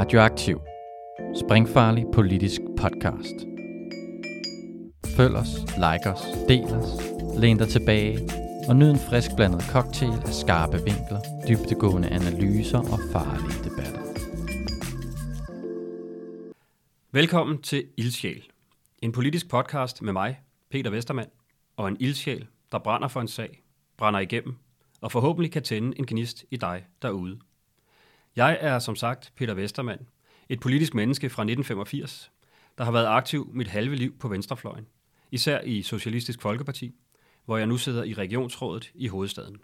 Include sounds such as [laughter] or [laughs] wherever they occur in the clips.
Radioaktiv. Springfarlig politisk podcast. Følg os, like os, del os, læn dig tilbage og nyd en frisk blandet cocktail af skarpe vinkler, dybtegående analyser og farlige debatter. Velkommen til Ildsjæl. En politisk podcast med mig, Peter Vestermand, og en ildsjæl, der brænder for en sag, brænder igennem, og forhåbentlig kan tænde en gnist i dig derude. Jeg er som sagt Peter Vestermand, et politisk menneske fra 1985, der har været aktiv mit halve liv på venstrefløjen, især i Socialistisk Folkeparti, hvor jeg nu sidder i regionsrådet i hovedstaden.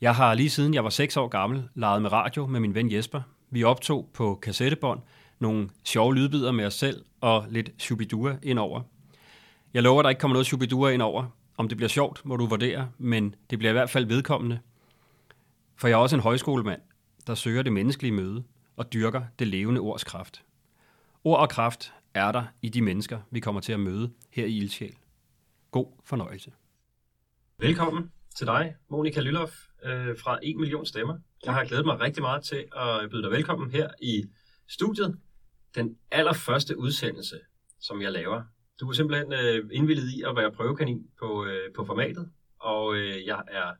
Jeg har lige siden jeg var 6 år gammel leget med radio med min ven Jesper. Vi optog på kassettebånd nogle sjove lydbider med os selv og lidt shubidua indover. Jeg lover, der ikke kommer noget shubidua indover. Om det bliver sjovt, må du vurdere, men det bliver i hvert fald vedkommende. For jeg er også en højskolemand, der søger det menneskelige møde og dyrker det levende ords kraft. Ord og kraft er der i de mennesker, vi kommer til at møde her i Ildsjæl. God fornøjelse. Velkommen til dig, Monika Lylloff øh, fra 1 million stemmer. Jeg har glædet mig rigtig meget til at byde dig velkommen her i studiet. Den allerførste udsendelse, som jeg laver. Du er simpelthen øh, indvillet i at være prøvekanin på, øh, på formatet, og øh, jeg er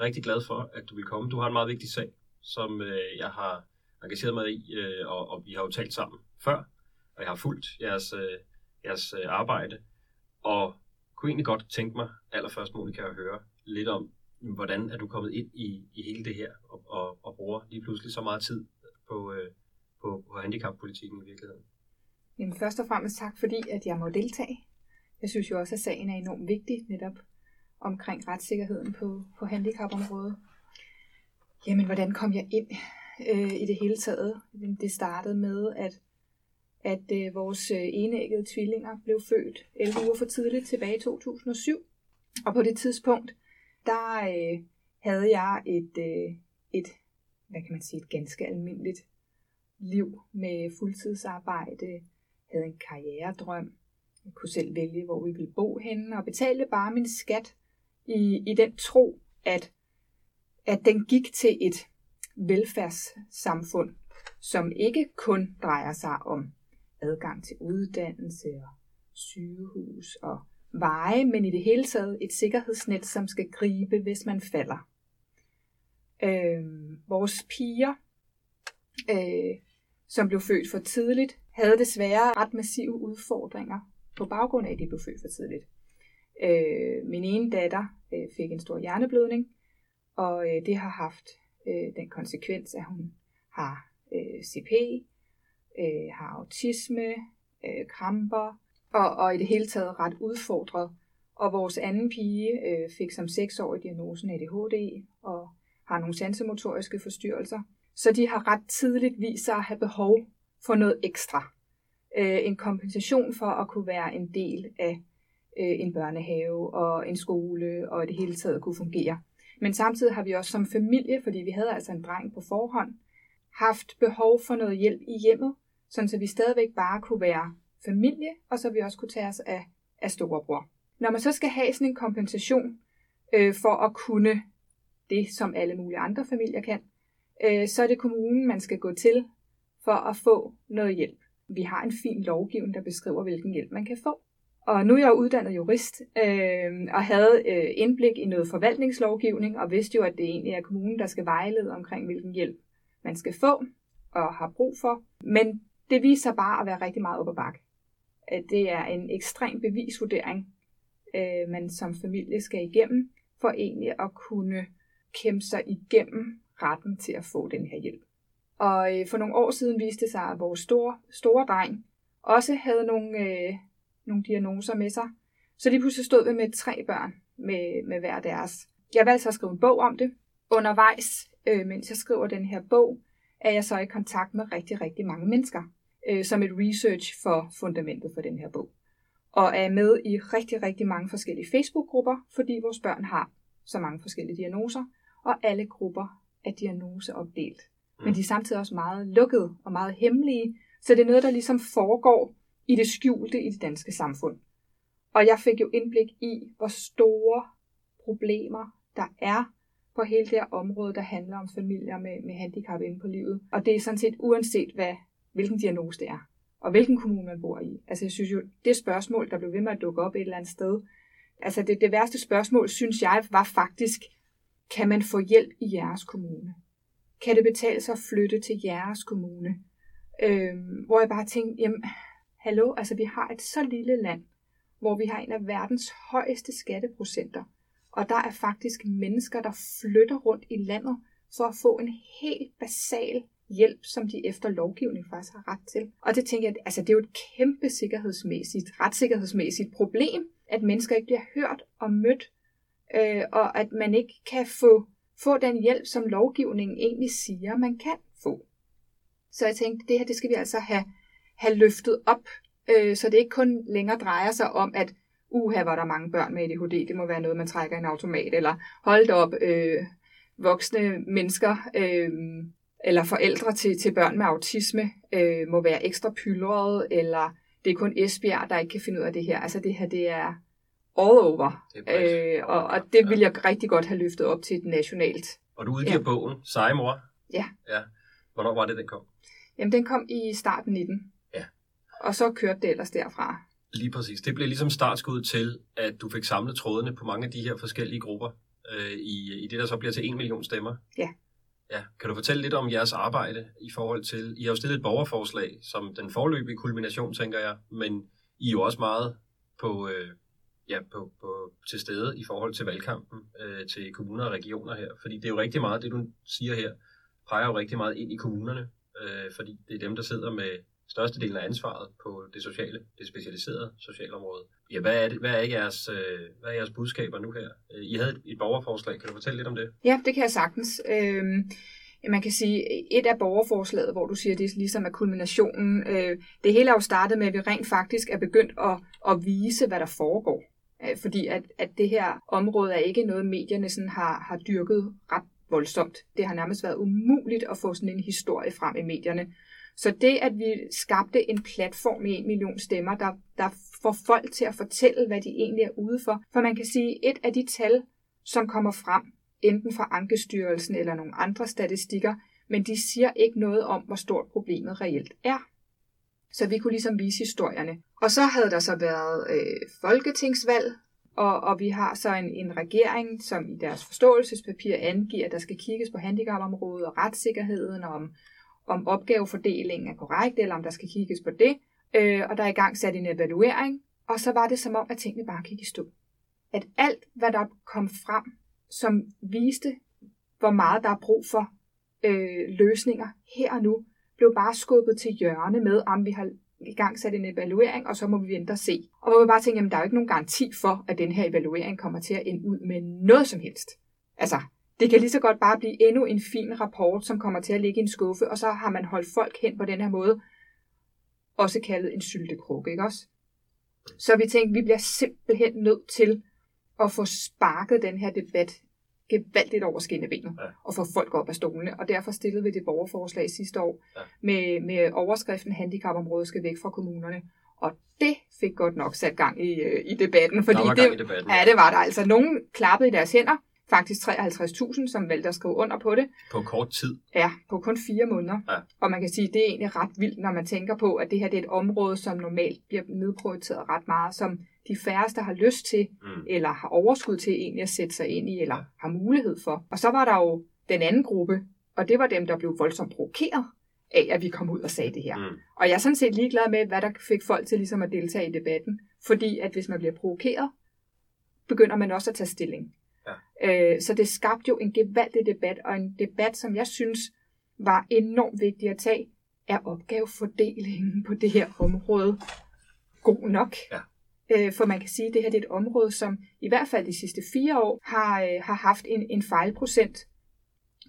rigtig glad for, at du vil komme. Du har en meget vigtig sag, som øh, jeg har engageret mig i, øh, og, og vi har jo talt sammen før, og jeg har fulgt jeres, øh, jeres øh, arbejde, og kunne egentlig godt tænke mig allerførst, Monika, at høre lidt om, hvordan er du kommet ind i, i hele det her, og, og, og bruger lige pludselig så meget tid på, øh, på, på handicappolitikken i virkeligheden. Jamen først og fremmest tak, fordi at jeg må deltage. Jeg synes jo også, at sagen er enormt vigtig netop omkring retssikkerheden på, på handicapområdet. Jamen, hvordan kom jeg ind øh, i det hele taget? Det startede med, at, at øh, vores øh, enæggede tvillinger blev født 11 uger for tidligt tilbage i 2007. Og på det tidspunkt, der øh, havde jeg et, øh, et, hvad kan man sige, et ganske almindeligt liv med fuldtidsarbejde, havde en karrieredrøm, jeg kunne selv vælge, hvor vi ville bo henne, og betalte bare min skat i, i den tro, at at den gik til et velfærdssamfund, som ikke kun drejer sig om adgang til uddannelse og sygehus og veje, men i det hele taget et sikkerhedsnet, som skal gribe, hvis man falder. Øh, vores piger, øh, som blev født for tidligt, havde desværre ret massive udfordringer på baggrund af, at de blev født for tidligt. Øh, min ene datter øh, fik en stor hjerneblødning, og øh, det har haft øh, den konsekvens, at hun har øh, CP, øh, har autisme, øh, kramper, og, og i det hele taget ret udfordret. Og vores anden pige øh, fik som seksårig diagnosen ADHD og har nogle sansemotoriske forstyrrelser. Så de har ret tidligt vist sig at have behov for noget ekstra. Øh, en kompensation for at kunne være en del af øh, en børnehave og en skole og i det hele taget kunne fungere. Men samtidig har vi også som familie, fordi vi havde altså en dreng på forhånd, haft behov for noget hjælp i hjemmet, sådan så vi stadigvæk bare kunne være familie, og så vi også kunne tage os af, af storebror. Når man så skal have sådan en kompensation øh, for at kunne det, som alle mulige andre familier kan, øh, så er det kommunen, man skal gå til for at få noget hjælp. Vi har en fin lovgivning, der beskriver, hvilken hjælp man kan få. Og nu er jeg uddannet jurist øh, og havde øh, indblik i noget forvaltningslovgivning og vidste jo, at det egentlig er kommunen, der skal vejlede omkring, hvilken hjælp man skal få og har brug for. Men det viser sig bare at være rigtig meget op ad bakke. Det er en ekstrem bevisvurdering, øh, man som familie skal igennem, for egentlig at kunne kæmpe sig igennem retten til at få den her hjælp. Og øh, for nogle år siden viste det sig, at vores store, store dreng også havde nogle, øh, nogle diagnoser med sig. Så lige pludselig stod vi med tre børn med, med hver deres. Jeg valgte så at skrive en bog om det. Undervejs, øh, mens jeg skriver den her bog, er jeg så i kontakt med rigtig, rigtig mange mennesker, øh, som et research for fundamentet for den her bog. Og er med i rigtig, rigtig mange forskellige Facebook-grupper, fordi vores børn har så mange forskellige diagnoser, og alle grupper er diagnoseopdelt. Mm. Men de er samtidig også meget lukkede og meget hemmelige, så det er noget, der ligesom foregår i det skjulte i det danske samfund. Og jeg fik jo indblik i, hvor store problemer der er på hele det her område, der handler om familier med, med handicap inde på livet. Og det er sådan set uanset, hvad, hvilken diagnose det er, og hvilken kommune man bor i. Altså jeg synes jo, det spørgsmål, der blev ved med at dukke op et eller andet sted, altså det, det værste spørgsmål, synes jeg, var faktisk, kan man få hjælp i jeres kommune? Kan det betale sig at flytte til jeres kommune? Øhm, hvor jeg bare tænkte, jamen, hallo, altså vi har et så lille land, hvor vi har en af verdens højeste skatteprocenter, og der er faktisk mennesker, der flytter rundt i landet for at få en helt basal hjælp, som de efter lovgivning faktisk har ret til. Og det tænker jeg, altså det er jo et kæmpe sikkerhedsmæssigt, retssikkerhedsmæssigt problem, at mennesker ikke bliver hørt og mødt, øh, og at man ikke kan få, få den hjælp, som lovgivningen egentlig siger, man kan få. Så jeg tænkte, det her det skal vi altså have, have løftet op, øh, så det ikke kun længere drejer sig om, at uha, var der mange børn med ADHD, det må være noget, man trækker i en automat, eller hold op, øh, voksne mennesker, øh, eller forældre til, til børn med autisme, øh, må være ekstra pyldrede, eller det er kun Esbjerg, der ikke kan finde ud af det her. Altså det her, det er all over. Det øh, og, og det vil jeg rigtig godt have løftet op til et nationalt. Og du udgiver ja. bogen, Seje Mor. Ja. ja. Hvornår var det, den kom? Jamen, den kom i starten 19. Og så kørte det ellers derfra. Lige præcis. Det blev ligesom startskud til, at du fik samlet trådene på mange af de her forskellige grupper øh, i, i det, der så bliver til en million stemmer. Ja. Ja. Kan du fortælle lidt om jeres arbejde i forhold til, I har jo stillet et borgerforslag, som den forløbige kulmination, tænker jeg, men I er jo også meget på, øh, ja, på, på, til stede i forhold til valgkampen øh, til kommuner og regioner her, fordi det er jo rigtig meget, det du siger her, peger jo rigtig meget ind i kommunerne, øh, fordi det er dem, der sidder med størstedelen af ansvaret på det sociale, det specialiserede socialområde. Ja, hvad er, det, hvad er, jeres, øh, hvad er jeres budskaber nu her? Øh, I havde et, et borgerforslag, kan du fortælle lidt om det? Ja, det kan jeg sagtens. Øh, man kan sige, et af borgerforslaget, hvor du siger, det er ligesom er kulminationen. Øh, det hele er jo startet med, at vi rent faktisk er begyndt at, at vise, hvad der foregår. Øh, fordi at, at det her område er ikke noget, medierne sådan har, har dyrket ret voldsomt. Det har nærmest været umuligt at få sådan en historie frem i medierne. Så det, at vi skabte en platform med en million stemmer, der, der får folk til at fortælle, hvad de egentlig er ude for. For man kan sige, et af de tal, som kommer frem, enten fra Ankestyrelsen eller nogle andre statistikker, men de siger ikke noget om, hvor stort problemet reelt er. Så vi kunne ligesom vise historierne. Og så havde der så været øh, folketingsvalg, og, og vi har så en, en regering, som i deres forståelsespapir angiver, at der skal kigges på handicapområdet og retssikkerheden, og om om opgavefordelingen er korrekt, eller om der skal kigges på det. Øh, og der er i gang sat en evaluering, og så var det som om, at tingene bare gik i stå. At alt, hvad der kom frem, som viste, hvor meget der er brug for øh, løsninger her og nu, blev bare skubbet til hjørne med, om vi har i gang sat en evaluering, og så må vi vente og se. Og hvor vi bare tænkte, jamen der er jo ikke nogen garanti for, at den her evaluering kommer til at ende ud med noget som helst. Altså, det kan lige så godt bare blive endnu en fin rapport, som kommer til at ligge i en skuffe, og så har man holdt folk hen på den her måde, også kaldet en syltekrukke, ikke også? Så vi tænkte, vi bliver simpelthen nødt til at få sparket den her debat gevaldigt over skinnebenet ja. og få folk op af stolene. Og derfor stillede vi det borgerforslag sidste år ja. med, med overskriften Handicapområdet skal væk fra kommunerne. Og det fik godt nok sat gang i, øh, i debatten. Fordi der var det, gang i debatten. Ja, det var der. Altså, nogen klappede i deres hænder, faktisk 53.000, som valgte at skrive under på det. På kort tid? Ja, på kun fire måneder. Ja. Og man kan sige, at det er egentlig ret vildt, når man tænker på, at det her det er et område, som normalt bliver nedprioriteret ret meget, som de færreste har lyst til, mm. eller har overskud til egentlig at sætte sig ind i, eller ja. har mulighed for. Og så var der jo den anden gruppe, og det var dem, der blev voldsomt provokeret af, at vi kom ud og sagde det her. Mm. Og jeg er sådan set ligeglad med, hvad der fik folk til ligesom at deltage i debatten. Fordi at hvis man bliver provokeret, begynder man også at tage stilling. Ja. Øh, så det skabte jo en gevaldig debat, og en debat, som jeg synes var enormt vigtig at tage, er opgavefordelingen på det her område god nok. Ja. Øh, for man kan sige, at det her det er et område, som i hvert fald de sidste fire år har, øh, har haft en, en fejlprocent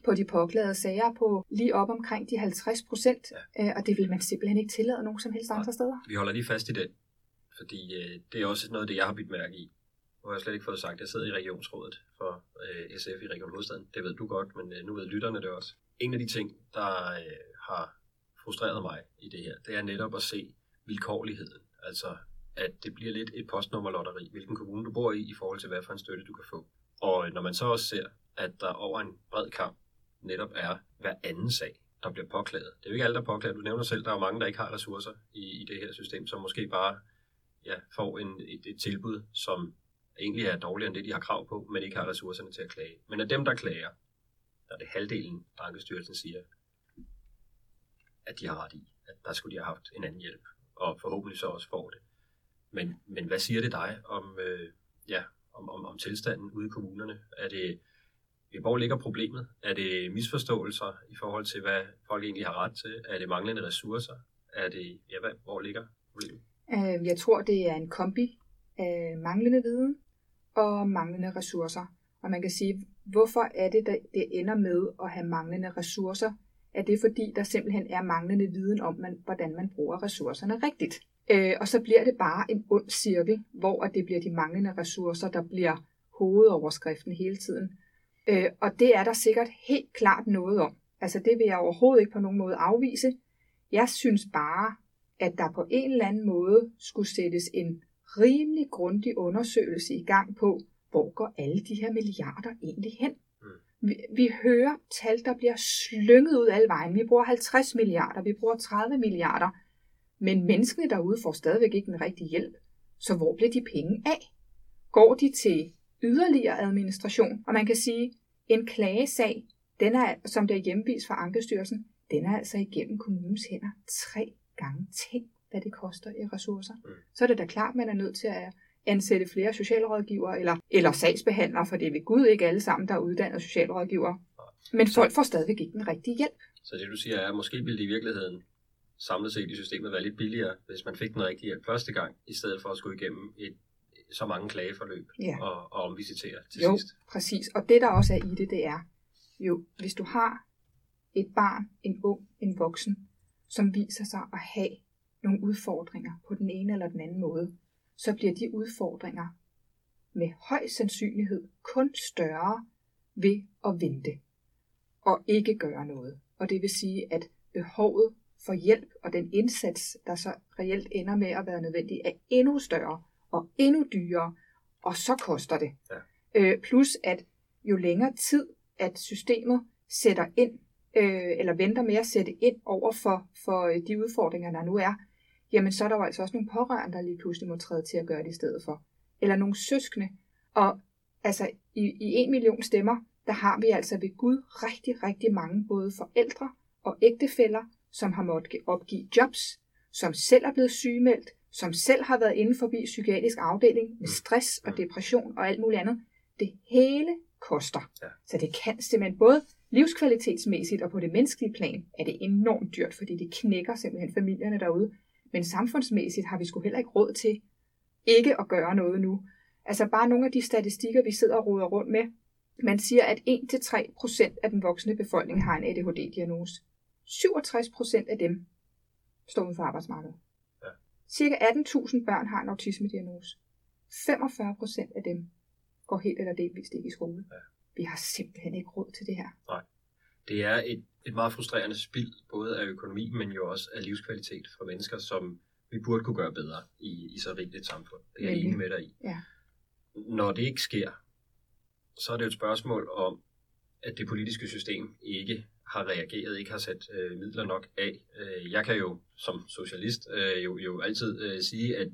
på de påklagede sager på lige op omkring de 50 procent, ja. øh, og det vil man simpelthen ikke tillade nogen som helst andre steder. Vi holder lige fast i det, fordi øh, det er også noget af det, jeg har bidt mærke i. Nu har jeg slet ikke fået sagt, jeg sidder i regionsrådet for øh, SF i Region Hovedstaden. Det ved du godt, men øh, nu ved lytterne det også. En af de ting, der øh, har frustreret mig i det her, det er netop at se vilkårligheden. Altså, at det bliver lidt et postnummerlotteri, hvilken kommune du bor i, i forhold til hvad for en støtte du kan få. Og øh, når man så også ser at der over en bred kamp netop er hver anden sag, der bliver påklaget. Det er jo ikke alle, der påklager. Du nævner selv, der er mange, der ikke har ressourcer i, i det her system, som måske bare ja, får en, et, et tilbud, som egentlig er dårligere end det, de har krav på, men ikke har ressourcerne til at klage. Men af dem, der klager, der er det halvdelen, Ankestyrelsen siger, at de har ret i, at der skulle de have haft en anden hjælp, og forhåbentlig så også får det. Men, men hvad siger det dig om, øh, ja, om, om, om tilstanden ude i kommunerne? Er det, øh, hvor ligger problemet? Er det misforståelser i forhold til, hvad folk egentlig har ret til? Er det manglende ressourcer? Er det, ja, hvad, hvor ligger problemet? Øh, jeg tror, det er en kombi af manglende viden og manglende ressourcer. Og man kan sige, hvorfor er det, der det ender med at have manglende ressourcer? Er det fordi, der simpelthen er manglende viden om, man, hvordan man bruger ressourcerne rigtigt? Øh, og så bliver det bare en ond cirkel, hvor det bliver de manglende ressourcer, der bliver hovedoverskriften hele tiden. Øh, og det er der sikkert helt klart noget om. Altså det vil jeg overhovedet ikke på nogen måde afvise. Jeg synes bare, at der på en eller anden måde skulle sættes en rimelig grundig undersøgelse i gang på, hvor går alle de her milliarder egentlig hen? Mm. Vi, vi hører tal, der bliver slynget ud alle vejen. Vi bruger 50 milliarder, vi bruger 30 milliarder. Men menneskene derude får stadigvæk ikke den rigtige hjælp. Så hvor bliver de penge af? Går de til yderligere administration? Og man kan sige, en klagesag, den er, som det er hjemvist fra Ankestyrelsen, den er altså igennem kommunens hænder tre gange. Tænk, hvad det koster i ressourcer. Mm. Så er det da klart, at man er nødt til at ansætte flere socialrådgivere eller, eller sagsbehandlere, for det er ved Gud ikke alle sammen, der er uddannet socialrådgivere. Men folk får stadigvæk ikke den rigtige hjælp. Så det du siger er, at måske ville det i virkeligheden samlet set i systemet være lidt billigere, hvis man fik den rigtige hjælp første gang, i stedet for at skulle igennem et, så mange klageforløb ja. og, og omvisitere til jo, sidst. præcis. Og det der også er i det, det er, jo, hvis du har et barn, en ung, en voksen, som viser sig at have nogle udfordringer på den ene eller den anden måde, så bliver de udfordringer med høj sandsynlighed kun større ved at vente og ikke gøre noget. Og det vil sige, at behovet for hjælp og den indsats, der så reelt ender med at være nødvendig, er endnu større og endnu dyrere, og så koster det. Ja. Øh, plus at jo længere tid, at systemet sætter ind, øh, eller venter med at sætte ind over for, for de udfordringer, der nu er, jamen så er der jo altså også nogle pårørende, der lige pludselig må træde til at gøre det i stedet for. Eller nogle søskende. Og altså i, i en million stemmer, der har vi altså ved Gud rigtig, rigtig mange både forældre og ægtefæller, som har måttet opgive jobs, som selv er blevet sygemeldt, som selv har været inden forbi psykiatrisk afdeling med stress og depression og alt muligt andet. Det hele koster. Ja. Så det kan simpelthen både livskvalitetsmæssigt og på det menneskelige plan er det enormt dyrt, fordi det knækker simpelthen familierne derude. Men samfundsmæssigt har vi sgu heller ikke råd til ikke at gøre noget nu. Altså bare nogle af de statistikker, vi sidder og roder rundt med. Man siger, at 1-3% af den voksne befolkning har en ADHD-diagnose. 67% af dem står uden for arbejdsmarkedet. Ja. Cirka 18.000 børn har en autisme-diagnose. 45% af dem går helt eller delvist ikke i skole. Ja. Vi har simpelthen ikke råd til det her. Nej. Det er et, et meget frustrerende spild, både af økonomi, men jo også af livskvalitet for mennesker, som vi burde kunne gøre bedre i, i så rigt et samfund. Det er jeg enig med dig i. Ja. Når det ikke sker, så er det et spørgsmål om, at det politiske system ikke har reageret, ikke har sat øh, midler nok af. Øh, jeg kan jo som socialist øh, jo, jo altid øh, sige, at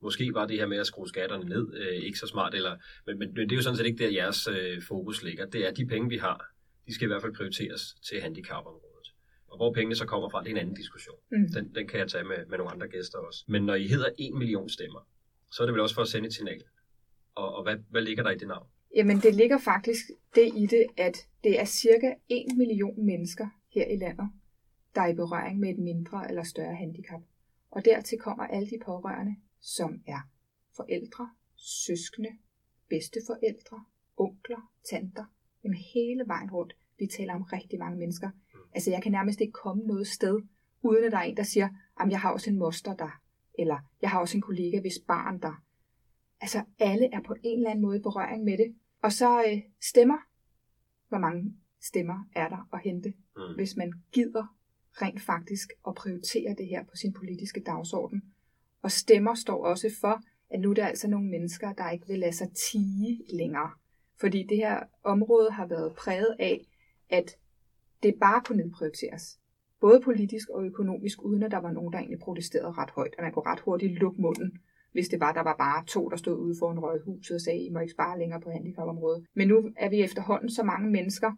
måske var det her med at skrue skatterne ned øh, ikke så smart, eller, men, men, men det er jo sådan set ikke der, jeres øh, fokus ligger. Det er de penge, vi har, de skal i hvert fald prioriteres til handicapområdet. Og hvor pengene så kommer fra, det er en anden diskussion. Mm. Den, den kan jeg tage med, med nogle andre gæster også. Men når I hedder en million stemmer, så er det vel også for at sende et signal. Og, og hvad, hvad ligger der i det navn? Jamen, det ligger faktisk det i det, at det er cirka 1 million mennesker her i landet, der er i berøring med et mindre eller større handicap. Og dertil kommer alle de pårørende, som er forældre, søskende, bedsteforældre, onkler, tanter, jamen hele vejen rundt. Vi taler om rigtig mange mennesker. Altså jeg kan nærmest ikke komme noget sted, uden at der er en, der siger, at jeg har også en moster der, eller jeg har også en kollega, hvis barn der. Altså alle er på en eller anden måde i berøring med det. Og så øh, stemmer. Hvor mange stemmer er der at hente, mm. hvis man gider rent faktisk at prioritere det her på sin politiske dagsorden. Og stemmer står også for, at nu er der altså nogle mennesker, der ikke vil lade sig tige længere. Fordi det her område har været præget af, at det bare kunne nedprioriteres. Både politisk og økonomisk, uden at der var nogen, der egentlig protesterede ret højt. At man kunne ret hurtigt lukke munden, hvis det var, der var bare to, der stod ude foran røghuset og sagde, I må ikke spare længere på handicapområdet. Men nu er vi efterhånden så mange mennesker,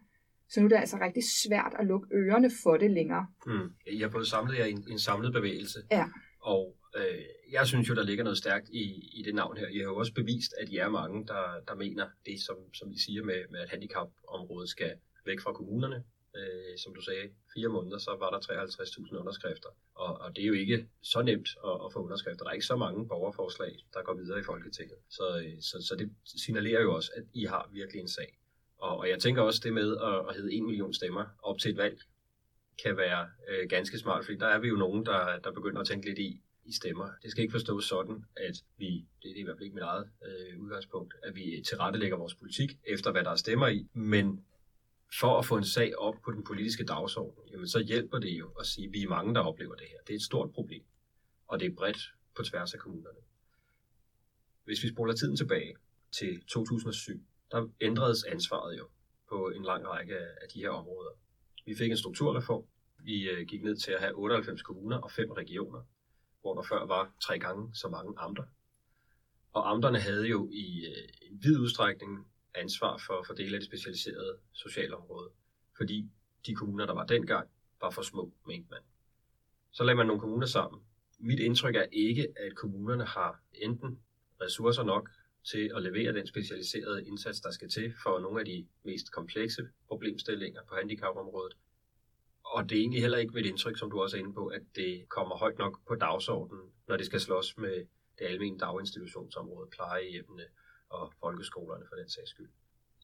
så nu er det altså rigtig svært at lukke ørerne for det længere. Mm. Jeg har fået samlet jer i en, en samlet bevægelse. Ja. Og øh, jeg synes jo, der ligger noget stærkt i, i det navn her. I har jo også bevist, at I er mange, der, der mener det, som, som I siger med, med, at handicapområdet skal væk fra kommunerne. Øh, som du sagde, fire måneder, så var der 53.000 underskrifter. Og, og det er jo ikke så nemt at, at få underskrifter. Der er ikke så mange borgerforslag, der går videre i Folketinget. Så, øh, så, så det signalerer jo også, at I har virkelig en sag. Og, og jeg tænker også det med at, at hedde en million stemmer op til et valg, kan være øh, ganske smart, fordi der er vi jo nogen, der, der begynder at tænke lidt i, i stemmer. Det skal ikke forstås sådan, at vi, det er i hvert fald ikke mit eget øh, udgangspunkt, at vi tilrettelægger vores politik efter, hvad der er stemmer i, men for at få en sag op på den politiske dagsorden, jamen så hjælper det jo at sige, at vi er mange, der oplever det her. Det er et stort problem, og det er bredt på tværs af kommunerne. Hvis vi spoler tiden tilbage til 2007, der ændredes ansvaret jo på en lang række af de her områder. Vi fik en strukturreform. Vi øh, gik ned til at have 98 kommuner og fem regioner, hvor der før var tre gange så mange amter. Og amterne havde jo i øh, en vid udstrækning ansvar for, for dele af det specialiserede socialområde, fordi de kommuner, der var dengang, var for små, mente man. Så lagde man nogle kommuner sammen. Mit indtryk er ikke, at kommunerne har enten ressourcer nok til at levere den specialiserede indsats, der skal til for nogle af de mest komplekse problemstillinger på handicapområdet. Og det er egentlig heller ikke mit indtryk, som du også er inde på, at det kommer højt nok på dagsordenen, når det skal slås med det almene daginstitutionsområde, plejehjemmene og folkeskolerne for den sags skyld.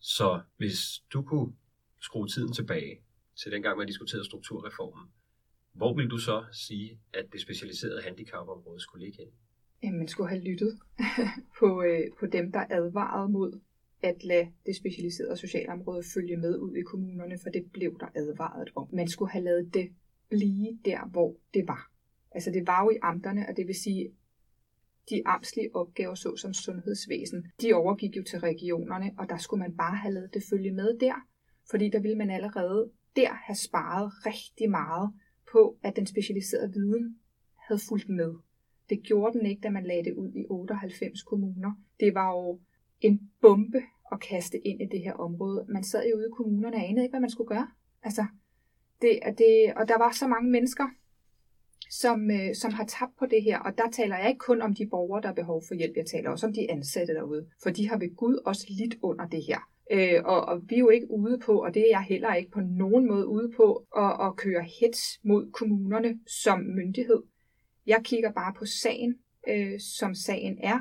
Så hvis du kunne skrue tiden tilbage til dengang, man diskuterede strukturreformen, hvor vil du så sige, at det specialiserede handicapområde skulle ligge hen? man skulle have lyttet [laughs] på, øh, på dem, der advarede mod at lade det specialiserede socialområde følge med ud i kommunerne, for det blev der advaret om. Man skulle have lavet det blive der, hvor det var. Altså det var jo i amterne, og det vil sige, de amtslige opgaver, såsom sundhedsvæsen, de overgik jo til regionerne, og der skulle man bare have lavet det følge med der, fordi der ville man allerede der have sparet rigtig meget på, at den specialiserede viden havde fulgt med. Det gjorde den ikke, da man lagde det ud i 98 kommuner. Det var jo en bombe at kaste ind i det her område. Man sad jo ude i kommunerne og anede ikke, hvad man skulle gøre. Altså, det, det, og der var så mange mennesker, som, øh, som har tabt på det her. Og der taler jeg ikke kun om de borgere, der har behov for hjælp. Jeg taler også om de ansatte derude. For de har ved Gud også lidt under det her. Øh, og, og vi er jo ikke ude på, og det er jeg heller ikke på nogen måde ude på, at, at køre hets mod kommunerne som myndighed. Jeg kigger bare på sagen, øh, som sagen er.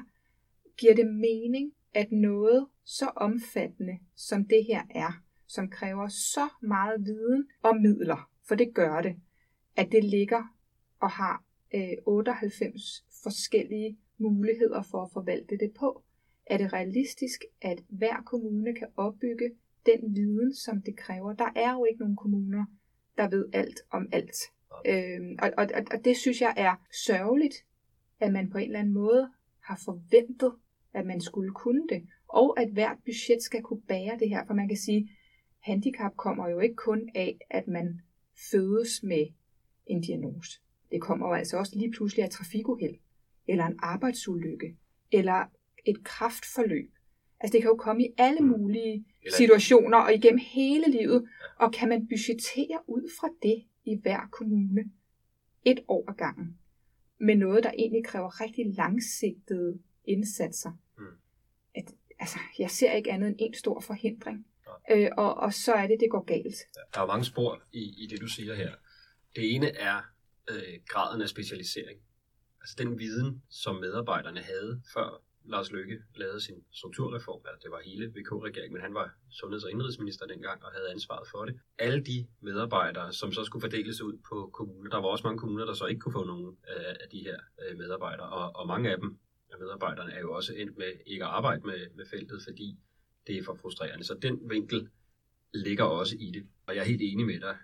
Giver det mening, at noget så omfattende, som det her er, som kræver så meget viden og midler, for det gør det, at det ligger og har øh, 98 forskellige muligheder for at forvalte det på. Er det realistisk, at hver kommune kan opbygge den viden, som det kræver? Der er jo ikke nogen kommuner, der ved alt om alt. Øhm, og, og, og det synes jeg er sørgeligt, at man på en eller anden måde har forventet, at man skulle kunne det, og at hvert budget skal kunne bære det her. For man kan sige, handicap kommer jo ikke kun af, at man fødes med en diagnose. Det kommer jo altså også lige pludselig af trafikuheld, eller en arbejdsulykke, eller et kraftforløb. Altså det kan jo komme i alle mm. mulige situationer og igennem hele livet, og kan man budgettere ud fra det i hver kommune et år ad gangen, med noget, der egentlig kræver rigtig langsigtede indsatser. Altså, jeg ser ikke andet end en stor forhindring, øh, og, og så er det, det går galt. Der er mange spor i, i det, du siger her. Det ene er øh, graden af specialisering. Altså den viden, som medarbejderne havde før Lars Løkke lavede sin strukturreform, altså det var hele VK-regeringen, men han var sundheds- og indrigsminister dengang og havde ansvaret for det. Alle de medarbejdere, som så skulle fordeles ud på kommuner, der var også mange kommuner, der så ikke kunne få nogen af de her øh, medarbejdere, og, og mange af dem, af medarbejderne, er jo også endt med ikke at arbejde med, med feltet, fordi det er for frustrerende. Så den vinkel ligger også i det. Og jeg er helt enig med dig,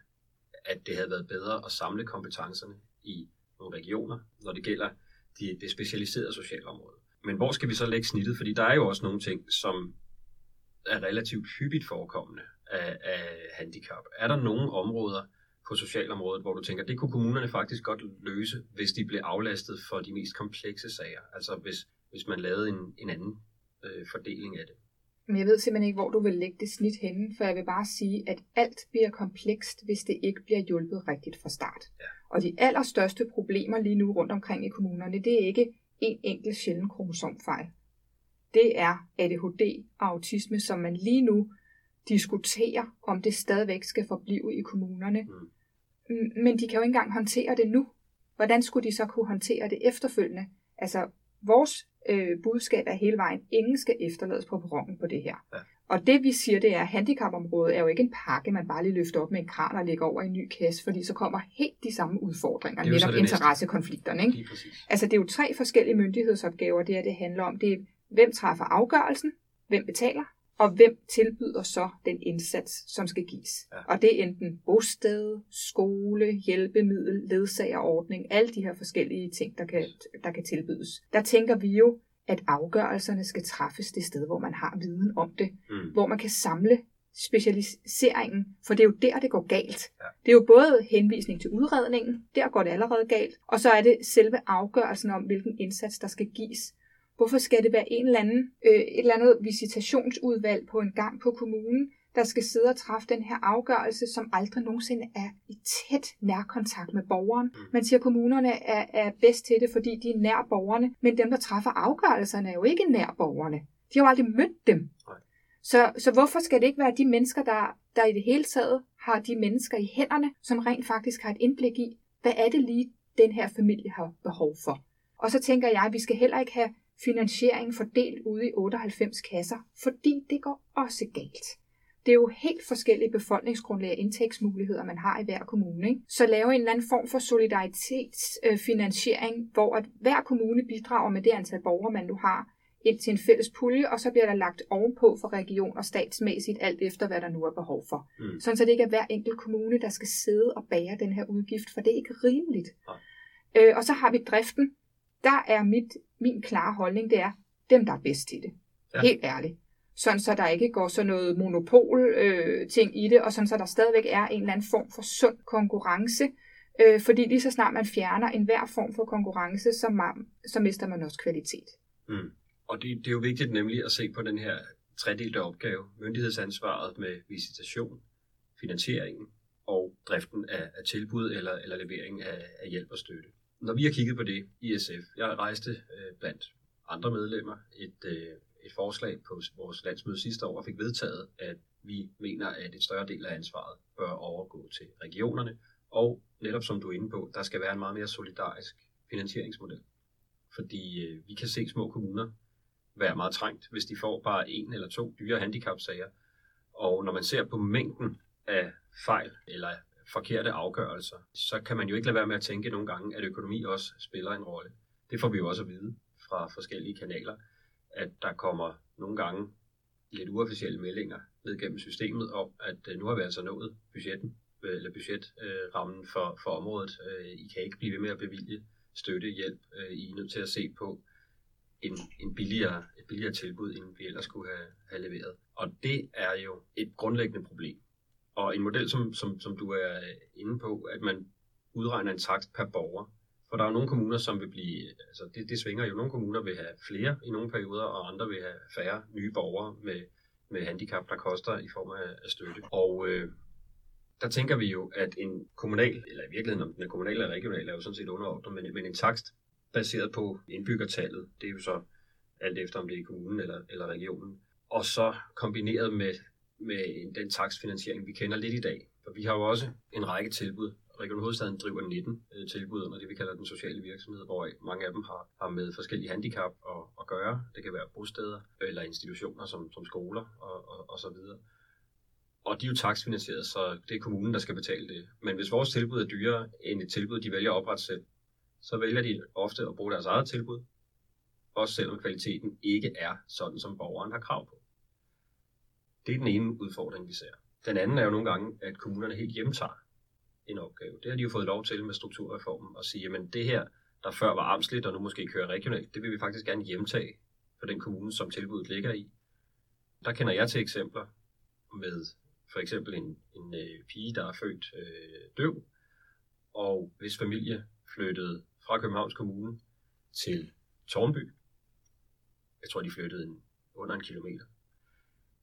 at det havde været bedre at samle kompetencerne i nogle regioner, når det gælder de, det specialiserede socialområde. Men hvor skal vi så lægge snittet? Fordi der er jo også nogle ting, som er relativt hyppigt forekommende af, af handicap. Er der nogle områder på socialområdet, hvor du tænker, det kunne kommunerne faktisk godt løse, hvis de blev aflastet for de mest komplekse sager? Altså hvis, hvis man lavede en, en anden øh, fordeling af det? Men jeg ved simpelthen ikke, hvor du vil lægge det snit henne, for jeg vil bare sige, at alt bliver komplekst, hvis det ikke bliver hjulpet rigtigt fra start. Ja. Og de allerstørste problemer lige nu rundt omkring i kommunerne, det er ikke en enkelt sjælden kromosomfejl. Det er ADHD og autisme, som man lige nu diskuterer, om det stadigvæk skal forblive i kommunerne. Mm. Men de kan jo ikke engang håndtere det nu. Hvordan skulle de så kunne håndtere det efterfølgende? Altså, vores øh, budskab er hele vejen, ingen skal efterlades på perronen på det her. Ja. Og det vi siger, det er, at handicapområdet er jo ikke en pakke, man bare lige løfter op med en kran og lægger over i en ny kasse, fordi så kommer helt de samme udfordringer, netop interessekonflikterne. Ikke? Altså det er jo tre forskellige myndighedsopgaver, det er, det handler om. Det er, hvem træffer afgørelsen, hvem betaler, og hvem tilbyder så den indsats, som skal gives. Ja. Og det er enten bosted, skole, hjælpemiddel, ledsagerordning, alle de her forskellige ting, der kan, der kan tilbydes. Der tænker vi jo, at afgørelserne skal træffes det sted, hvor man har viden om det, mm. hvor man kan samle specialiseringen, for det er jo der, det går galt. Ja. Det er jo både henvisning til udredningen, der går det allerede galt, og så er det selve afgørelsen om, hvilken indsats, der skal gives. Hvorfor skal det være en eller anden, øh, et eller andet visitationsudvalg på en gang på kommunen, der skal sidde og træffe den her afgørelse, som aldrig nogensinde er i tæt nærkontakt med borgeren. Mm. Man siger, at kommunerne er, er bedst til det, fordi de er nær borgerne, men dem, der træffer afgørelserne, er jo ikke nær borgerne. De har jo aldrig mødt dem. Så, så hvorfor skal det ikke være de mennesker, der, der i det hele taget har de mennesker i hænderne, som rent faktisk har et indblik i, hvad er det lige, den her familie har behov for? Og så tænker jeg, at vi skal heller ikke have finansiering fordelt ude i 98 kasser, fordi det går også galt. Det er jo helt forskellige befolkningsgrundlag og indtægtsmuligheder, man har i hver kommune. Ikke? Så lave en eller anden form for solidaritetsfinansiering, hvor at hver kommune bidrager med det antal borgere, man nu har, ind til en fælles pulje, og så bliver der lagt ovenpå for region og statsmæssigt, alt efter hvad der nu er behov for. Mm. Sådan så det ikke er hver enkelt kommune, der skal sidde og bære den her udgift, for det er ikke rimeligt. Ja. Øh, og så har vi driften. Der er mit, min klare holdning, det er dem, der er bedst til det. Ja. Helt ærligt sådan så der ikke går sådan noget monopol-ting øh, i det, og sådan så der stadigvæk er en eller anden form for sund konkurrence, øh, fordi lige så snart man fjerner enhver form for konkurrence, så, man, så mister man også kvalitet. Mm. Og det, det er jo vigtigt nemlig at se på den her tredelte opgave, myndighedsansvaret med visitation, finansieringen og driften af, af tilbud eller, eller levering af, af hjælp og støtte. Når vi har kigget på det i SF, jeg rejste øh, blandt andre medlemmer et, øh, et forslag på vores landsmøde sidste år og fik vedtaget, at vi mener, at et større del af ansvaret bør overgå til regionerne, og netop som du er inde på, der skal være en meget mere solidarisk finansieringsmodel. Fordi øh, vi kan se små kommuner være meget trængt, hvis de får bare en eller to dyre handicapsager. Og når man ser på mængden af fejl eller forkerte afgørelser, så kan man jo ikke lade være med at tænke nogle gange, at økonomi også spiller en rolle. Det får vi jo også at vide fra forskellige kanaler at der kommer nogle gange lidt uofficielle meldinger ned gennem systemet om, at øh, nu har vi altså nået budgetten, øh, eller budgetrammen øh, for, for området. I kan ikke blive ved med at bevilge støtte, hjælp. I er nødt til at se på en, en billigere, et billigere tilbud, end vi ellers skulle have, have leveret. Og det er jo et grundlæggende problem. Og en model, som, som, som du er øh, inde på, at man udregner en takst per borger, for der er jo nogle kommuner, som vil blive, altså det, det svinger jo. Nogle kommuner vil have flere i nogle perioder, og andre vil have færre nye borgere med, med handicap, der koster i form af, af støtte. Og øh, der tænker vi jo, at en kommunal, eller i virkeligheden om den er kommunal eller regional, er jo sådan set underordnet, men, men en takst baseret på indbyggertallet, det er jo så alt efter om det er i kommunen eller, eller regionen, og så kombineret med, med den takstfinansiering, vi kender lidt i dag. For vi har jo også en række tilbud, Region Hovedstaden driver 19 øh, tilbud under det, vi kalder den sociale virksomhed, hvor mange af dem har, har med forskellige handicap at, at gøre. Det kan være bosteder eller institutioner som, som skoler og, og, og så videre. Og de er jo taksfinansieret, så det er kommunen, der skal betale det. Men hvis vores tilbud er dyrere end et tilbud, de vælger at oprette selv, så vælger de ofte at bruge deres eget tilbud, også selvom kvaliteten ikke er sådan, som borgeren har krav på. Det er den ene udfordring, vi ser. Den anden er jo nogle gange, at kommunerne helt hjemtager en opgave. Det har de jo fået lov til med strukturreformen at sige, jamen det her, der før var amtsligt og nu måske kører regionalt, det vil vi faktisk gerne hjemtage for den kommune, som tilbuddet ligger i. Der kender jeg til eksempler med for eksempel en, en øh, pige, der er født øh, døv, og hvis familie flyttede fra Københavns Kommune til Tornby. Jeg tror, de flyttede en, under en kilometer.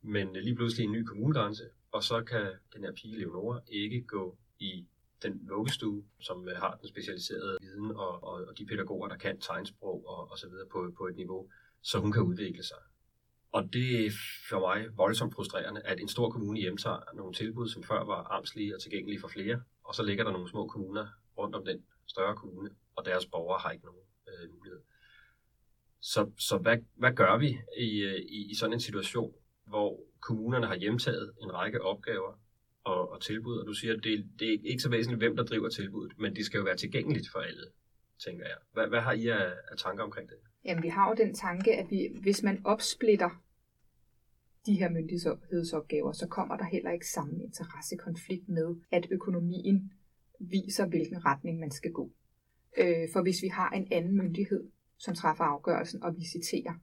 Men øh, lige pludselig en ny kommunegrænse, og så kan den her pige, Leonora, ikke gå i den vuggestue, som øh, har den specialiserede viden, og, og, og de pædagoger, der kan tegnsprog og, og så videre på, på et niveau, så hun kan udvikle sig. Og det er for mig voldsomt frustrerende, at en stor kommune hjemtager nogle tilbud, som før var armslige og tilgængelige for flere, og så ligger der nogle små kommuner rundt om den større kommune, og deres borgere har ikke nogen øh, mulighed. Så, så hvad, hvad gør vi i, øh, i, i sådan en situation, hvor kommunerne har hjemtaget en række opgaver og, og tilbud, og du siger, at det, det er ikke så væsentligt, hvem der driver tilbuddet, men det skal jo være tilgængeligt for alle, tænker jeg. Hvad, hvad har I af, af tanker omkring det? Jamen, vi har jo den tanke, at vi, hvis man opsplitter de her myndighedsopgaver, så kommer der heller ikke samme interessekonflikt med, at økonomien viser, hvilken retning man skal gå. Øh, for hvis vi har en anden myndighed, som træffer afgørelsen og visiterer,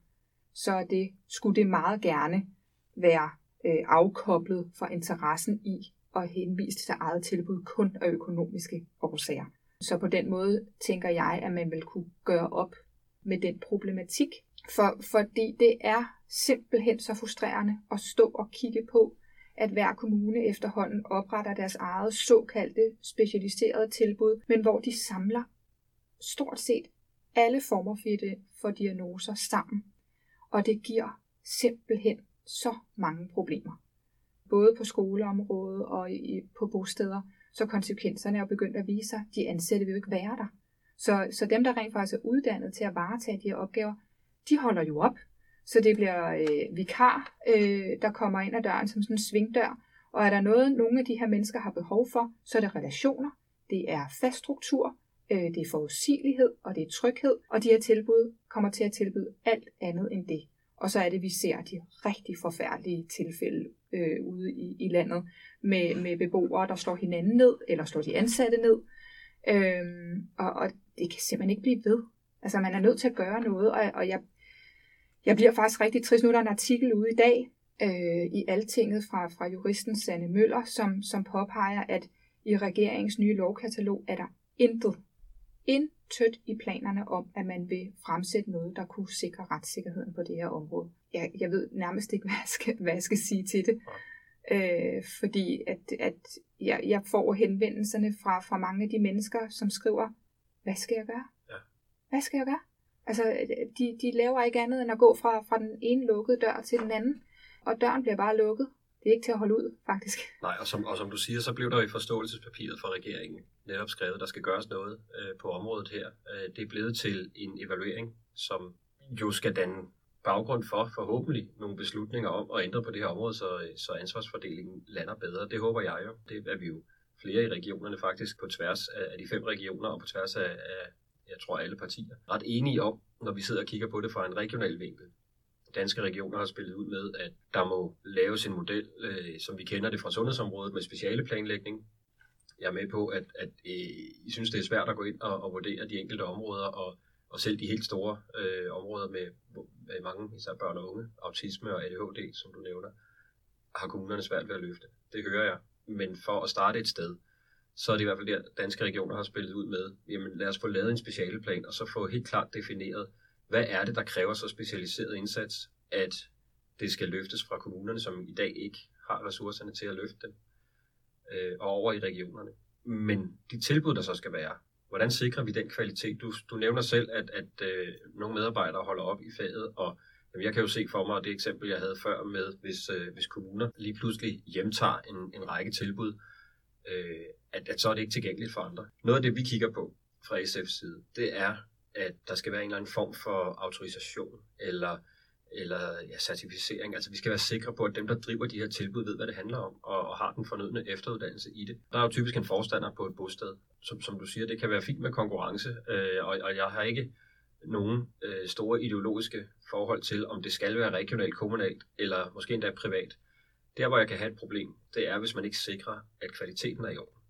så er det, skulle det meget gerne være øh, afkoblet fra interessen i at henvise til eget tilbud kun af økonomiske årsager. Så på den måde tænker jeg, at man vil kunne gøre op med den problematik, for, fordi det er simpelthen så frustrerende at stå og kigge på, at hver kommune efterhånden opretter deres eget såkaldte specialiserede tilbud, men hvor de samler stort set alle former for diagnoser sammen. Og det giver simpelthen så mange problemer. Både på skoleområdet og i, på bosteder. Så konsekvenserne er begyndt at vise sig, de ansatte vil jo ikke være der. Så, så dem, der rent faktisk er uddannet til at varetage de her opgaver, de holder jo op. Så det bliver øh, vikar, øh, der kommer ind ad døren som sådan en svingdør. Og er der noget, nogle af de her mennesker har behov for, så er det relationer, det er fast struktur, øh, det er forudsigelighed, og det er tryghed. Og de her tilbud kommer til at tilbyde alt andet end det. Og så er det, vi ser de rigtig forfærdelige tilfælde øh, ude i, i landet med, med beboere, der slår hinanden ned, eller slår de ansatte ned. Øh, og, og det kan simpelthen ikke blive ved. Altså man er nødt til at gøre noget, og, og jeg, jeg bliver faktisk rigtig trist. Nu er der en artikel ude i dag øh, i Altinget fra, fra juristen Sanne Møller, som, som påpeger, at i regeringens nye lovkatalog er der intet, intet i planerne om, at man vil fremsætte noget, der kunne sikre retssikkerheden på det her område. Jeg, jeg ved nærmest ikke, [laughs] hvad jeg skal, hvad jeg skal sige til det. Øh, fordi at, at jeg, jeg får henvendelserne fra, fra mange af de mennesker, som skriver, hvad skal jeg gøre? Ja. Hvad skal jeg gøre? Altså, de, de laver ikke andet end at gå fra, fra den ene lukkede dør til den anden, og døren bliver bare lukket. Det er ikke til at holde ud, faktisk. [laughs] Nej, og som, og som du siger, så blev der i forståelsespapiret fra regeringen netop skrevet, at der skal gøres noget øh, på området her. Øh, det er blevet til en evaluering, som jo skal danne baggrund for forhåbentlig nogle beslutninger om at ændre på det her område, så, øh, så ansvarsfordelingen lander bedre. Det håber jeg jo. Det er vi jo flere i regionerne faktisk på tværs af de fem regioner og på tværs af, af jeg tror alle partier, ret enige om, når vi sidder og kigger på det fra en regional vinkel. Danske regioner har spillet ud med, at der må laves en model, øh, som vi kender det fra sundhedsområdet, med speciale planlægning. Jeg er med på, at, at øh, I synes, det er svært at gå ind og, og vurdere de enkelte områder, og, og selv de helt store øh, områder med, med mange, især børn og unge, autisme og ADHD, som du nævner, har kommunerne svært ved at løfte. Det hører jeg. Men for at starte et sted, så er det i hvert fald der, danske regioner har spillet ud med, jamen lad os få lavet en specialeplan, og så få helt klart defineret, hvad er det, der kræver så specialiseret indsats, at det skal løftes fra kommunerne, som i dag ikke har ressourcerne til at løfte det, øh, og over i regionerne. Men de tilbud, der så skal være, hvordan sikrer vi den kvalitet? Du, du nævner selv, at, at øh, nogle medarbejdere holder op i faget, og jamen, jeg kan jo se for mig det eksempel, jeg havde før med, hvis, øh, hvis kommuner lige pludselig hjemtager en, en række tilbud, øh, at, at så er det ikke tilgængeligt for andre. Noget af det, vi kigger på fra SF's side, det er, at der skal være en eller anden form for autorisation eller, eller ja, certificering. Altså vi skal være sikre på, at dem, der driver de her tilbud, ved, hvad det handler om, og, og har den fornødne efteruddannelse i det. Der er jo typisk en forstander på et bosted. Som, som du siger, det kan være fint med konkurrence, øh, og, og jeg har ikke nogen øh, store ideologiske forhold til, om det skal være regionalt, kommunalt eller måske endda privat. Der, hvor jeg kan have et problem, det er, hvis man ikke sikrer, at kvaliteten er i orden.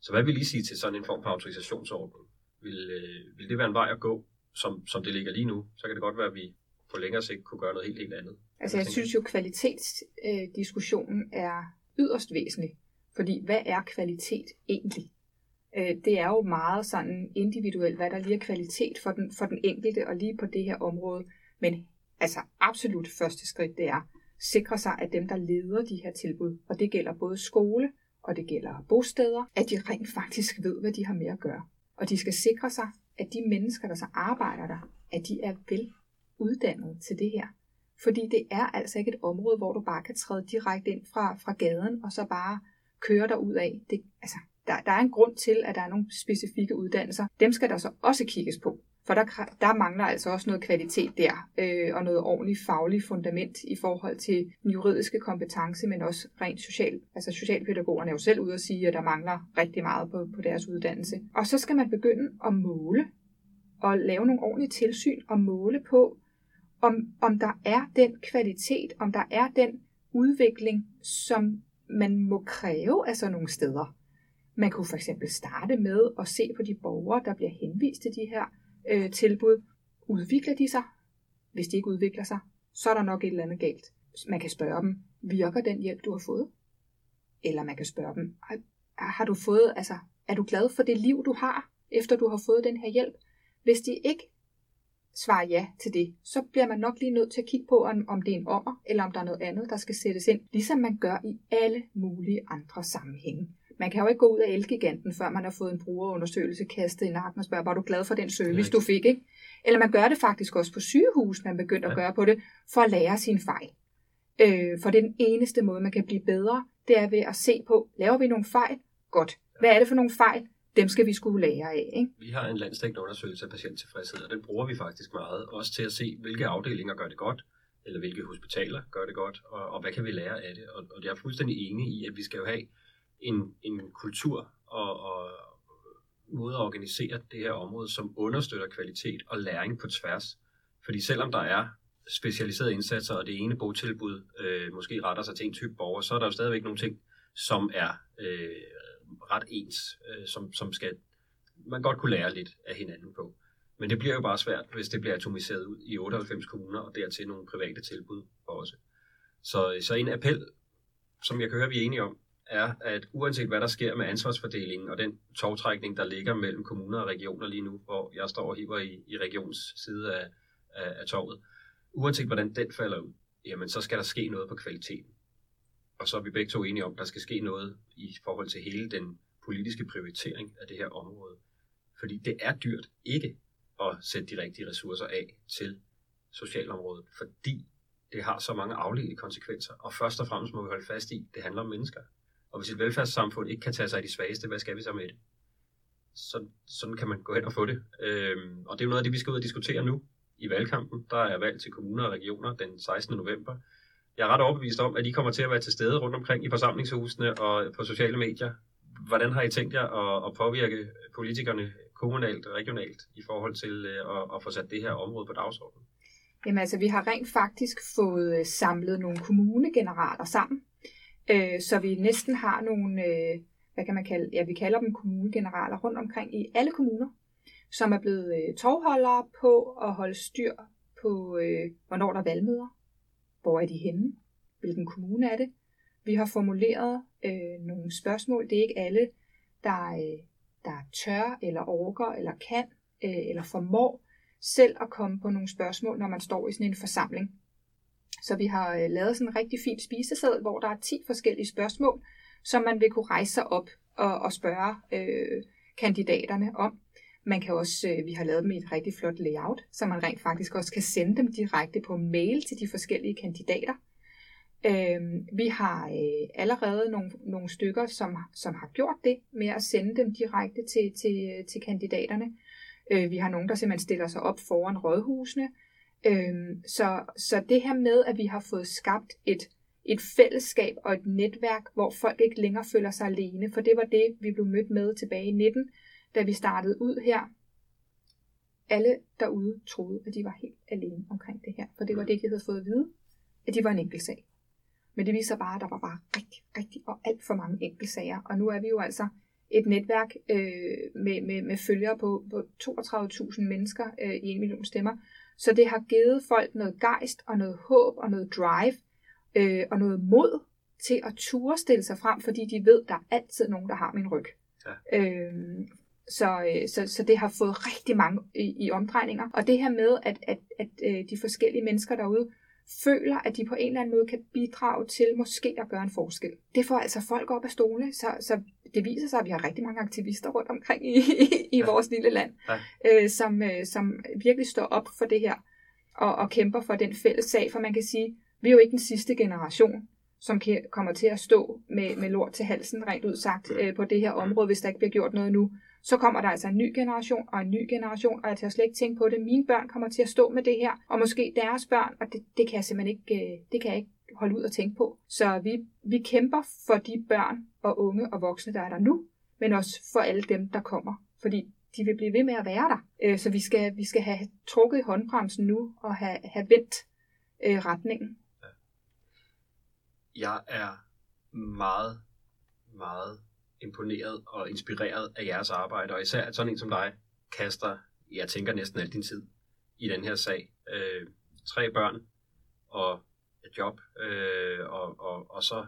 Så hvad vil I sige til sådan en form for autorisationsordning? Vil, øh, vil det være en vej at gå, som, som det ligger lige nu? Så kan det godt være, at vi på længere sigt kunne gøre noget helt, helt andet. Altså jeg synes jo, at kvalitetsdiskussionen er yderst væsentlig. Fordi hvad er kvalitet egentlig? Øh, det er jo meget sådan individuelt, hvad der lige er kvalitet for den, for den enkelte, og lige på det her område. Men altså absolut første skridt, det er sikre sig, at dem, der leder de her tilbud, og det gælder både skole, og det gælder bosteder, at de rent faktisk ved, hvad de har med at gøre. Og de skal sikre sig, at de mennesker, der så arbejder der, at de er vel uddannet til det her. Fordi det er altså ikke et område, hvor du bare kan træde direkte ind fra, fra gaden, og så bare køre dig ud af. Det, altså, der, der er en grund til, at der er nogle specifikke uddannelser. Dem skal der så også kigges på. For der, der mangler altså også noget kvalitet der, øh, og noget ordentligt fagligt fundament i forhold til den juridiske kompetence, men også rent social. Altså socialpædagogerne er jo selv ude at sige, at der mangler rigtig meget på, på deres uddannelse. Og så skal man begynde at måle, og lave nogle ordentlige tilsyn, og måle på, om, om der er den kvalitet, om der er den udvikling, som man må kræve af sådan nogle steder. Man kunne for eksempel starte med at se på de borgere, der bliver henvist til de her øh, tilbud. Udvikler de sig? Hvis de ikke udvikler sig, så er der nok et eller andet galt. Man kan spørge dem, virker den hjælp, du har fået? Eller man kan spørge dem, ah, har du fået, altså, er du glad for det liv, du har, efter du har fået den her hjælp? Hvis de ikke svarer ja til det, så bliver man nok lige nødt til at kigge på, om det er en ommer, eller om der er noget andet, der skal sættes ind, ligesom man gør i alle mulige andre sammenhænge. Man kan jo ikke gå ud af Elgiganten, før man har fået en brugerundersøgelse kastet i nakken og spørge, var du glad for den service, du fik? Ikke? Eller man gør det faktisk også på sygehus, man begynder ja. at gøre på det, for at lære sin fejl. Øh, for det er den eneste måde, man kan blive bedre, det er ved at se på, laver vi nogle fejl? Godt. Hvad er det for nogle fejl? Dem skal vi skulle lære af. Ikke? Vi har en landstækkende undersøgelse af patienttilfredshed, og den bruger vi faktisk meget, også til at se, hvilke afdelinger gør det godt, eller hvilke hospitaler gør det godt, og, og hvad kan vi lære af det. Og, og jeg er fuldstændig enig i, at vi skal jo have en, en kultur og, og måde at organisere det her område, som understøtter kvalitet og læring på tværs. Fordi selvom der er specialiserede indsatser, og det ene botilbud øh, måske retter sig til en type borger, så er der jo stadigvæk nogle ting, som er øh, ret ens, øh, som, som skal man godt kunne lære lidt af hinanden på. Men det bliver jo bare svært, hvis det bliver atomiseret ud i 98 kommuner, og dertil nogle private tilbud også. Så, så en appel, som jeg kan høre, vi er enige om, er, at uanset hvad der sker med ansvarsfordelingen og den togtrækning, der ligger mellem kommuner og regioner lige nu, hvor jeg står og hiver i, i regions side af, af, af toget, uanset hvordan den falder ud, jamen så skal der ske noget på kvaliteten. Og så er vi begge to enige om, at der skal ske noget i forhold til hele den politiske prioritering af det her område. Fordi det er dyrt ikke at sætte de rigtige ressourcer af til socialområdet, fordi det har så mange afledte konsekvenser. Og først og fremmest må vi holde fast i, at det handler om mennesker. Og hvis et velfærdssamfund ikke kan tage sig af de svageste, hvad skal vi så med det? Så, sådan kan man gå hen og få det. Øhm, og det er jo noget af det, vi skal ud og diskutere nu i valgkampen. Der er valg til kommuner og regioner den 16. november. Jeg er ret overbevist om, at I kommer til at være til stede rundt omkring i forsamlingshusene og på sociale medier. Hvordan har I tænkt jer at, at påvirke politikerne kommunalt og regionalt i forhold til øh, at, at få sat det her område på dagsordenen? Jamen altså, vi har rent faktisk fået øh, samlet nogle kommunegeneraler sammen, øh, så vi næsten har nogle, øh, hvad kan man kalde, ja, vi kalder dem kommunegeneraler rundt omkring i alle kommuner, som er blevet øh, tovholdere på at holde styr på, øh, hvornår der er valgmøder, hvor er de henne, hvilken kommune er det. Vi har formuleret øh, nogle spørgsmål, det er ikke alle, der, øh, der tør, eller orker, eller kan, øh, eller formår selv at komme på nogle spørgsmål, når man står i sådan en forsamling. Så vi har øh, lavet sådan en rigtig fin spiseseddel, hvor der er 10 forskellige spørgsmål, som man vil kunne rejse sig op og, og spørge øh, kandidaterne om. Man kan også, øh, vi har lavet dem i et rigtig flot layout, så man rent faktisk også kan sende dem direkte på mail til de forskellige kandidater. Øh, vi har øh, allerede nogle, nogle stykker, som, som har gjort det med at sende dem direkte til, til, øh, til kandidaterne. Øh, vi har nogen, der simpelthen stiller sig op foran rådhusene, Øhm, så, så det her med, at vi har fået skabt et, et fællesskab og et netværk, hvor folk ikke længere føler sig alene, for det var det, vi blev mødt med tilbage i 19, da vi startede ud her. Alle derude troede, at de var helt alene omkring det her, for det var det, de havde fået at vide, at de var en enkelt sag. Men det viser bare, at der var bare rigtig, rigtig og alt for mange enkeltsager, og nu er vi jo altså et netværk øh, med, med, med følgere på, på 32.000 mennesker øh, i en million stemmer, Så det har givet folk noget gejst og noget håb og noget drive øh, og noget mod til at ture stille sig frem, fordi de ved, der er altid nogen, der har min ryg. Ja. Øh, så, så, så det har fået rigtig mange i, i omdrejninger. Og det her med, at, at, at øh, de forskellige mennesker derude føler, at de på en eller anden måde kan bidrage til måske at gøre en forskel. Det får altså folk op af stole, så, så det viser sig, at vi har rigtig mange aktivister rundt omkring i, i, i ja. vores lille land, ja. øh, som, øh, som virkelig står op for det her og, og kæmper for den fælles sag, for man kan sige, vi er jo ikke den sidste generation, som kan, kommer til at stå med, med lort til halsen, rent ud sagt, øh, på det her område, hvis der ikke bliver gjort noget nu. Så kommer der altså en ny generation og en ny generation, og jeg tør slet ikke tænke på det. Mine børn kommer til at stå med det her, og måske deres børn, og det, det kan jeg simpelthen ikke, øh, det kan jeg ikke holde ud og tænke på. Så vi, vi kæmper for de børn og unge og voksne, der er der nu, men også for alle dem, der kommer. Fordi de vil blive ved med at være der. Øh, så vi skal, vi skal have trukket i håndbremsen nu og have, have vendt øh, retningen. Jeg er meget, meget imponeret og inspireret af jeres arbejde, og især at sådan en som dig kaster, jeg tænker næsten al din tid i den her sag. Øh, tre børn og et job, øh, og, og, og så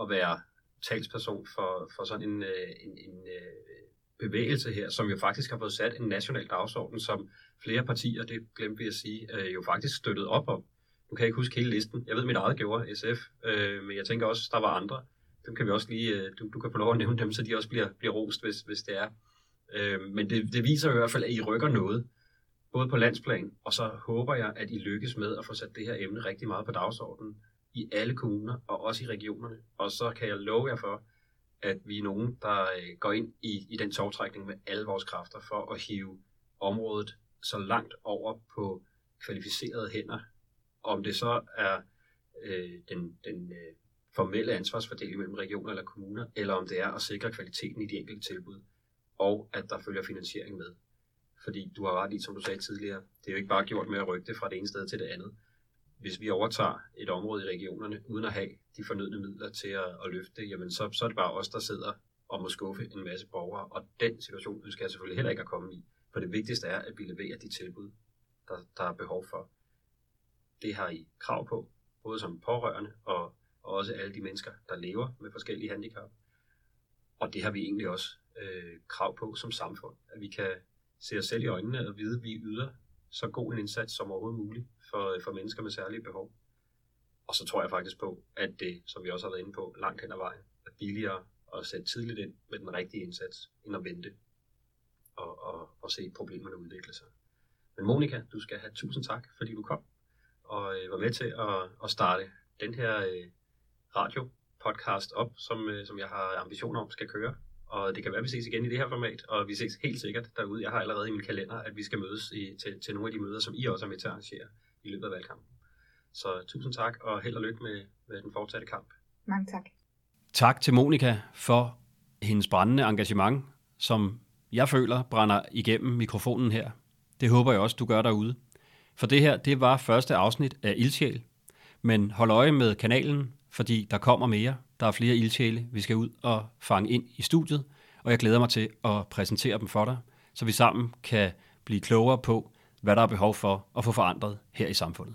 at være talsperson for, for sådan en, øh, en, en øh, bevægelse her, som jo faktisk har fået sat en national dagsorden, som flere partier, det glemte vi at sige, øh, jo faktisk støttede op om. Nu kan jeg ikke huske hele listen. Jeg ved, mit eget gjorde SF, øh, men jeg tænker også, der var andre. Dem kan vi også lige, øh, du, du kan få lov at nævne dem, så de også bliver, bliver rost, hvis, hvis det er. Øh, men det, det viser i hvert fald, at I rykker noget, både på landsplan, og så håber jeg, at I lykkes med at få sat det her emne rigtig meget på dagsordenen i alle kommuner, og også i regionerne. Og så kan jeg love jer for, at vi er nogen, der øh, går ind i, i den togtrækning med alle vores kræfter for at hive området så langt over på kvalificerede hænder. Om det så er øh, den, den øh, formelle ansvarsfordeling mellem regioner eller kommuner, eller om det er at sikre kvaliteten i de enkelte tilbud, og at der følger finansiering med. Fordi du har ret i, som du sagde tidligere, det er jo ikke bare gjort med at rykke det fra det ene sted til det andet. Hvis vi overtager et område i regionerne, uden at have de fornødne midler til at, at løfte det, jamen så, så er det bare os, der sidder og må skuffe en masse borgere, og den situation ønsker jeg selvfølgelig heller ikke at komme i. For det vigtigste er, at vi leverer de tilbud, der, der er behov for. Det har I krav på, både som pårørende og og også alle de mennesker, der lever med forskellige handicap. Og det har vi egentlig også øh, krav på som samfund, at vi kan se os selv i øjnene og vide, at vi yder så god en indsats som overhovedet muligt for, øh, for mennesker med særlige behov. Og så tror jeg faktisk på, at det, som vi også har været inde på, langt hen ad vejen, er billigere at sætte tidligt ind med den rigtige indsats, end at vente og, og, og se problemerne udvikle sig. Men Monika, du skal have tusind tak, fordi du kom og øh, var med til at, at starte den her øh, radio-podcast op, som, øh, som jeg har ambitioner om skal køre. Og det kan være, at vi ses igen i det her format, og vi ses helt sikkert derude. Jeg har allerede i min kalender, at vi skal mødes i, til, til nogle af de møder, som I også er med til at arrangere i løbet af valgkampen. Så tusind tak, og held og lykke med, med den fortsatte kamp. Mange tak. Tak til Monika for hendes brændende engagement, som jeg føler brænder igennem mikrofonen her. Det håber jeg også, du gør derude. For det her, det var første afsnit af Ildsjæl. Men hold øje med kanalen, fordi der kommer mere. Der er flere ildsjæle, vi skal ud og fange ind i studiet, og jeg glæder mig til at præsentere dem for dig, så vi sammen kan blive klogere på, hvad der er behov for at få forandret her i samfundet.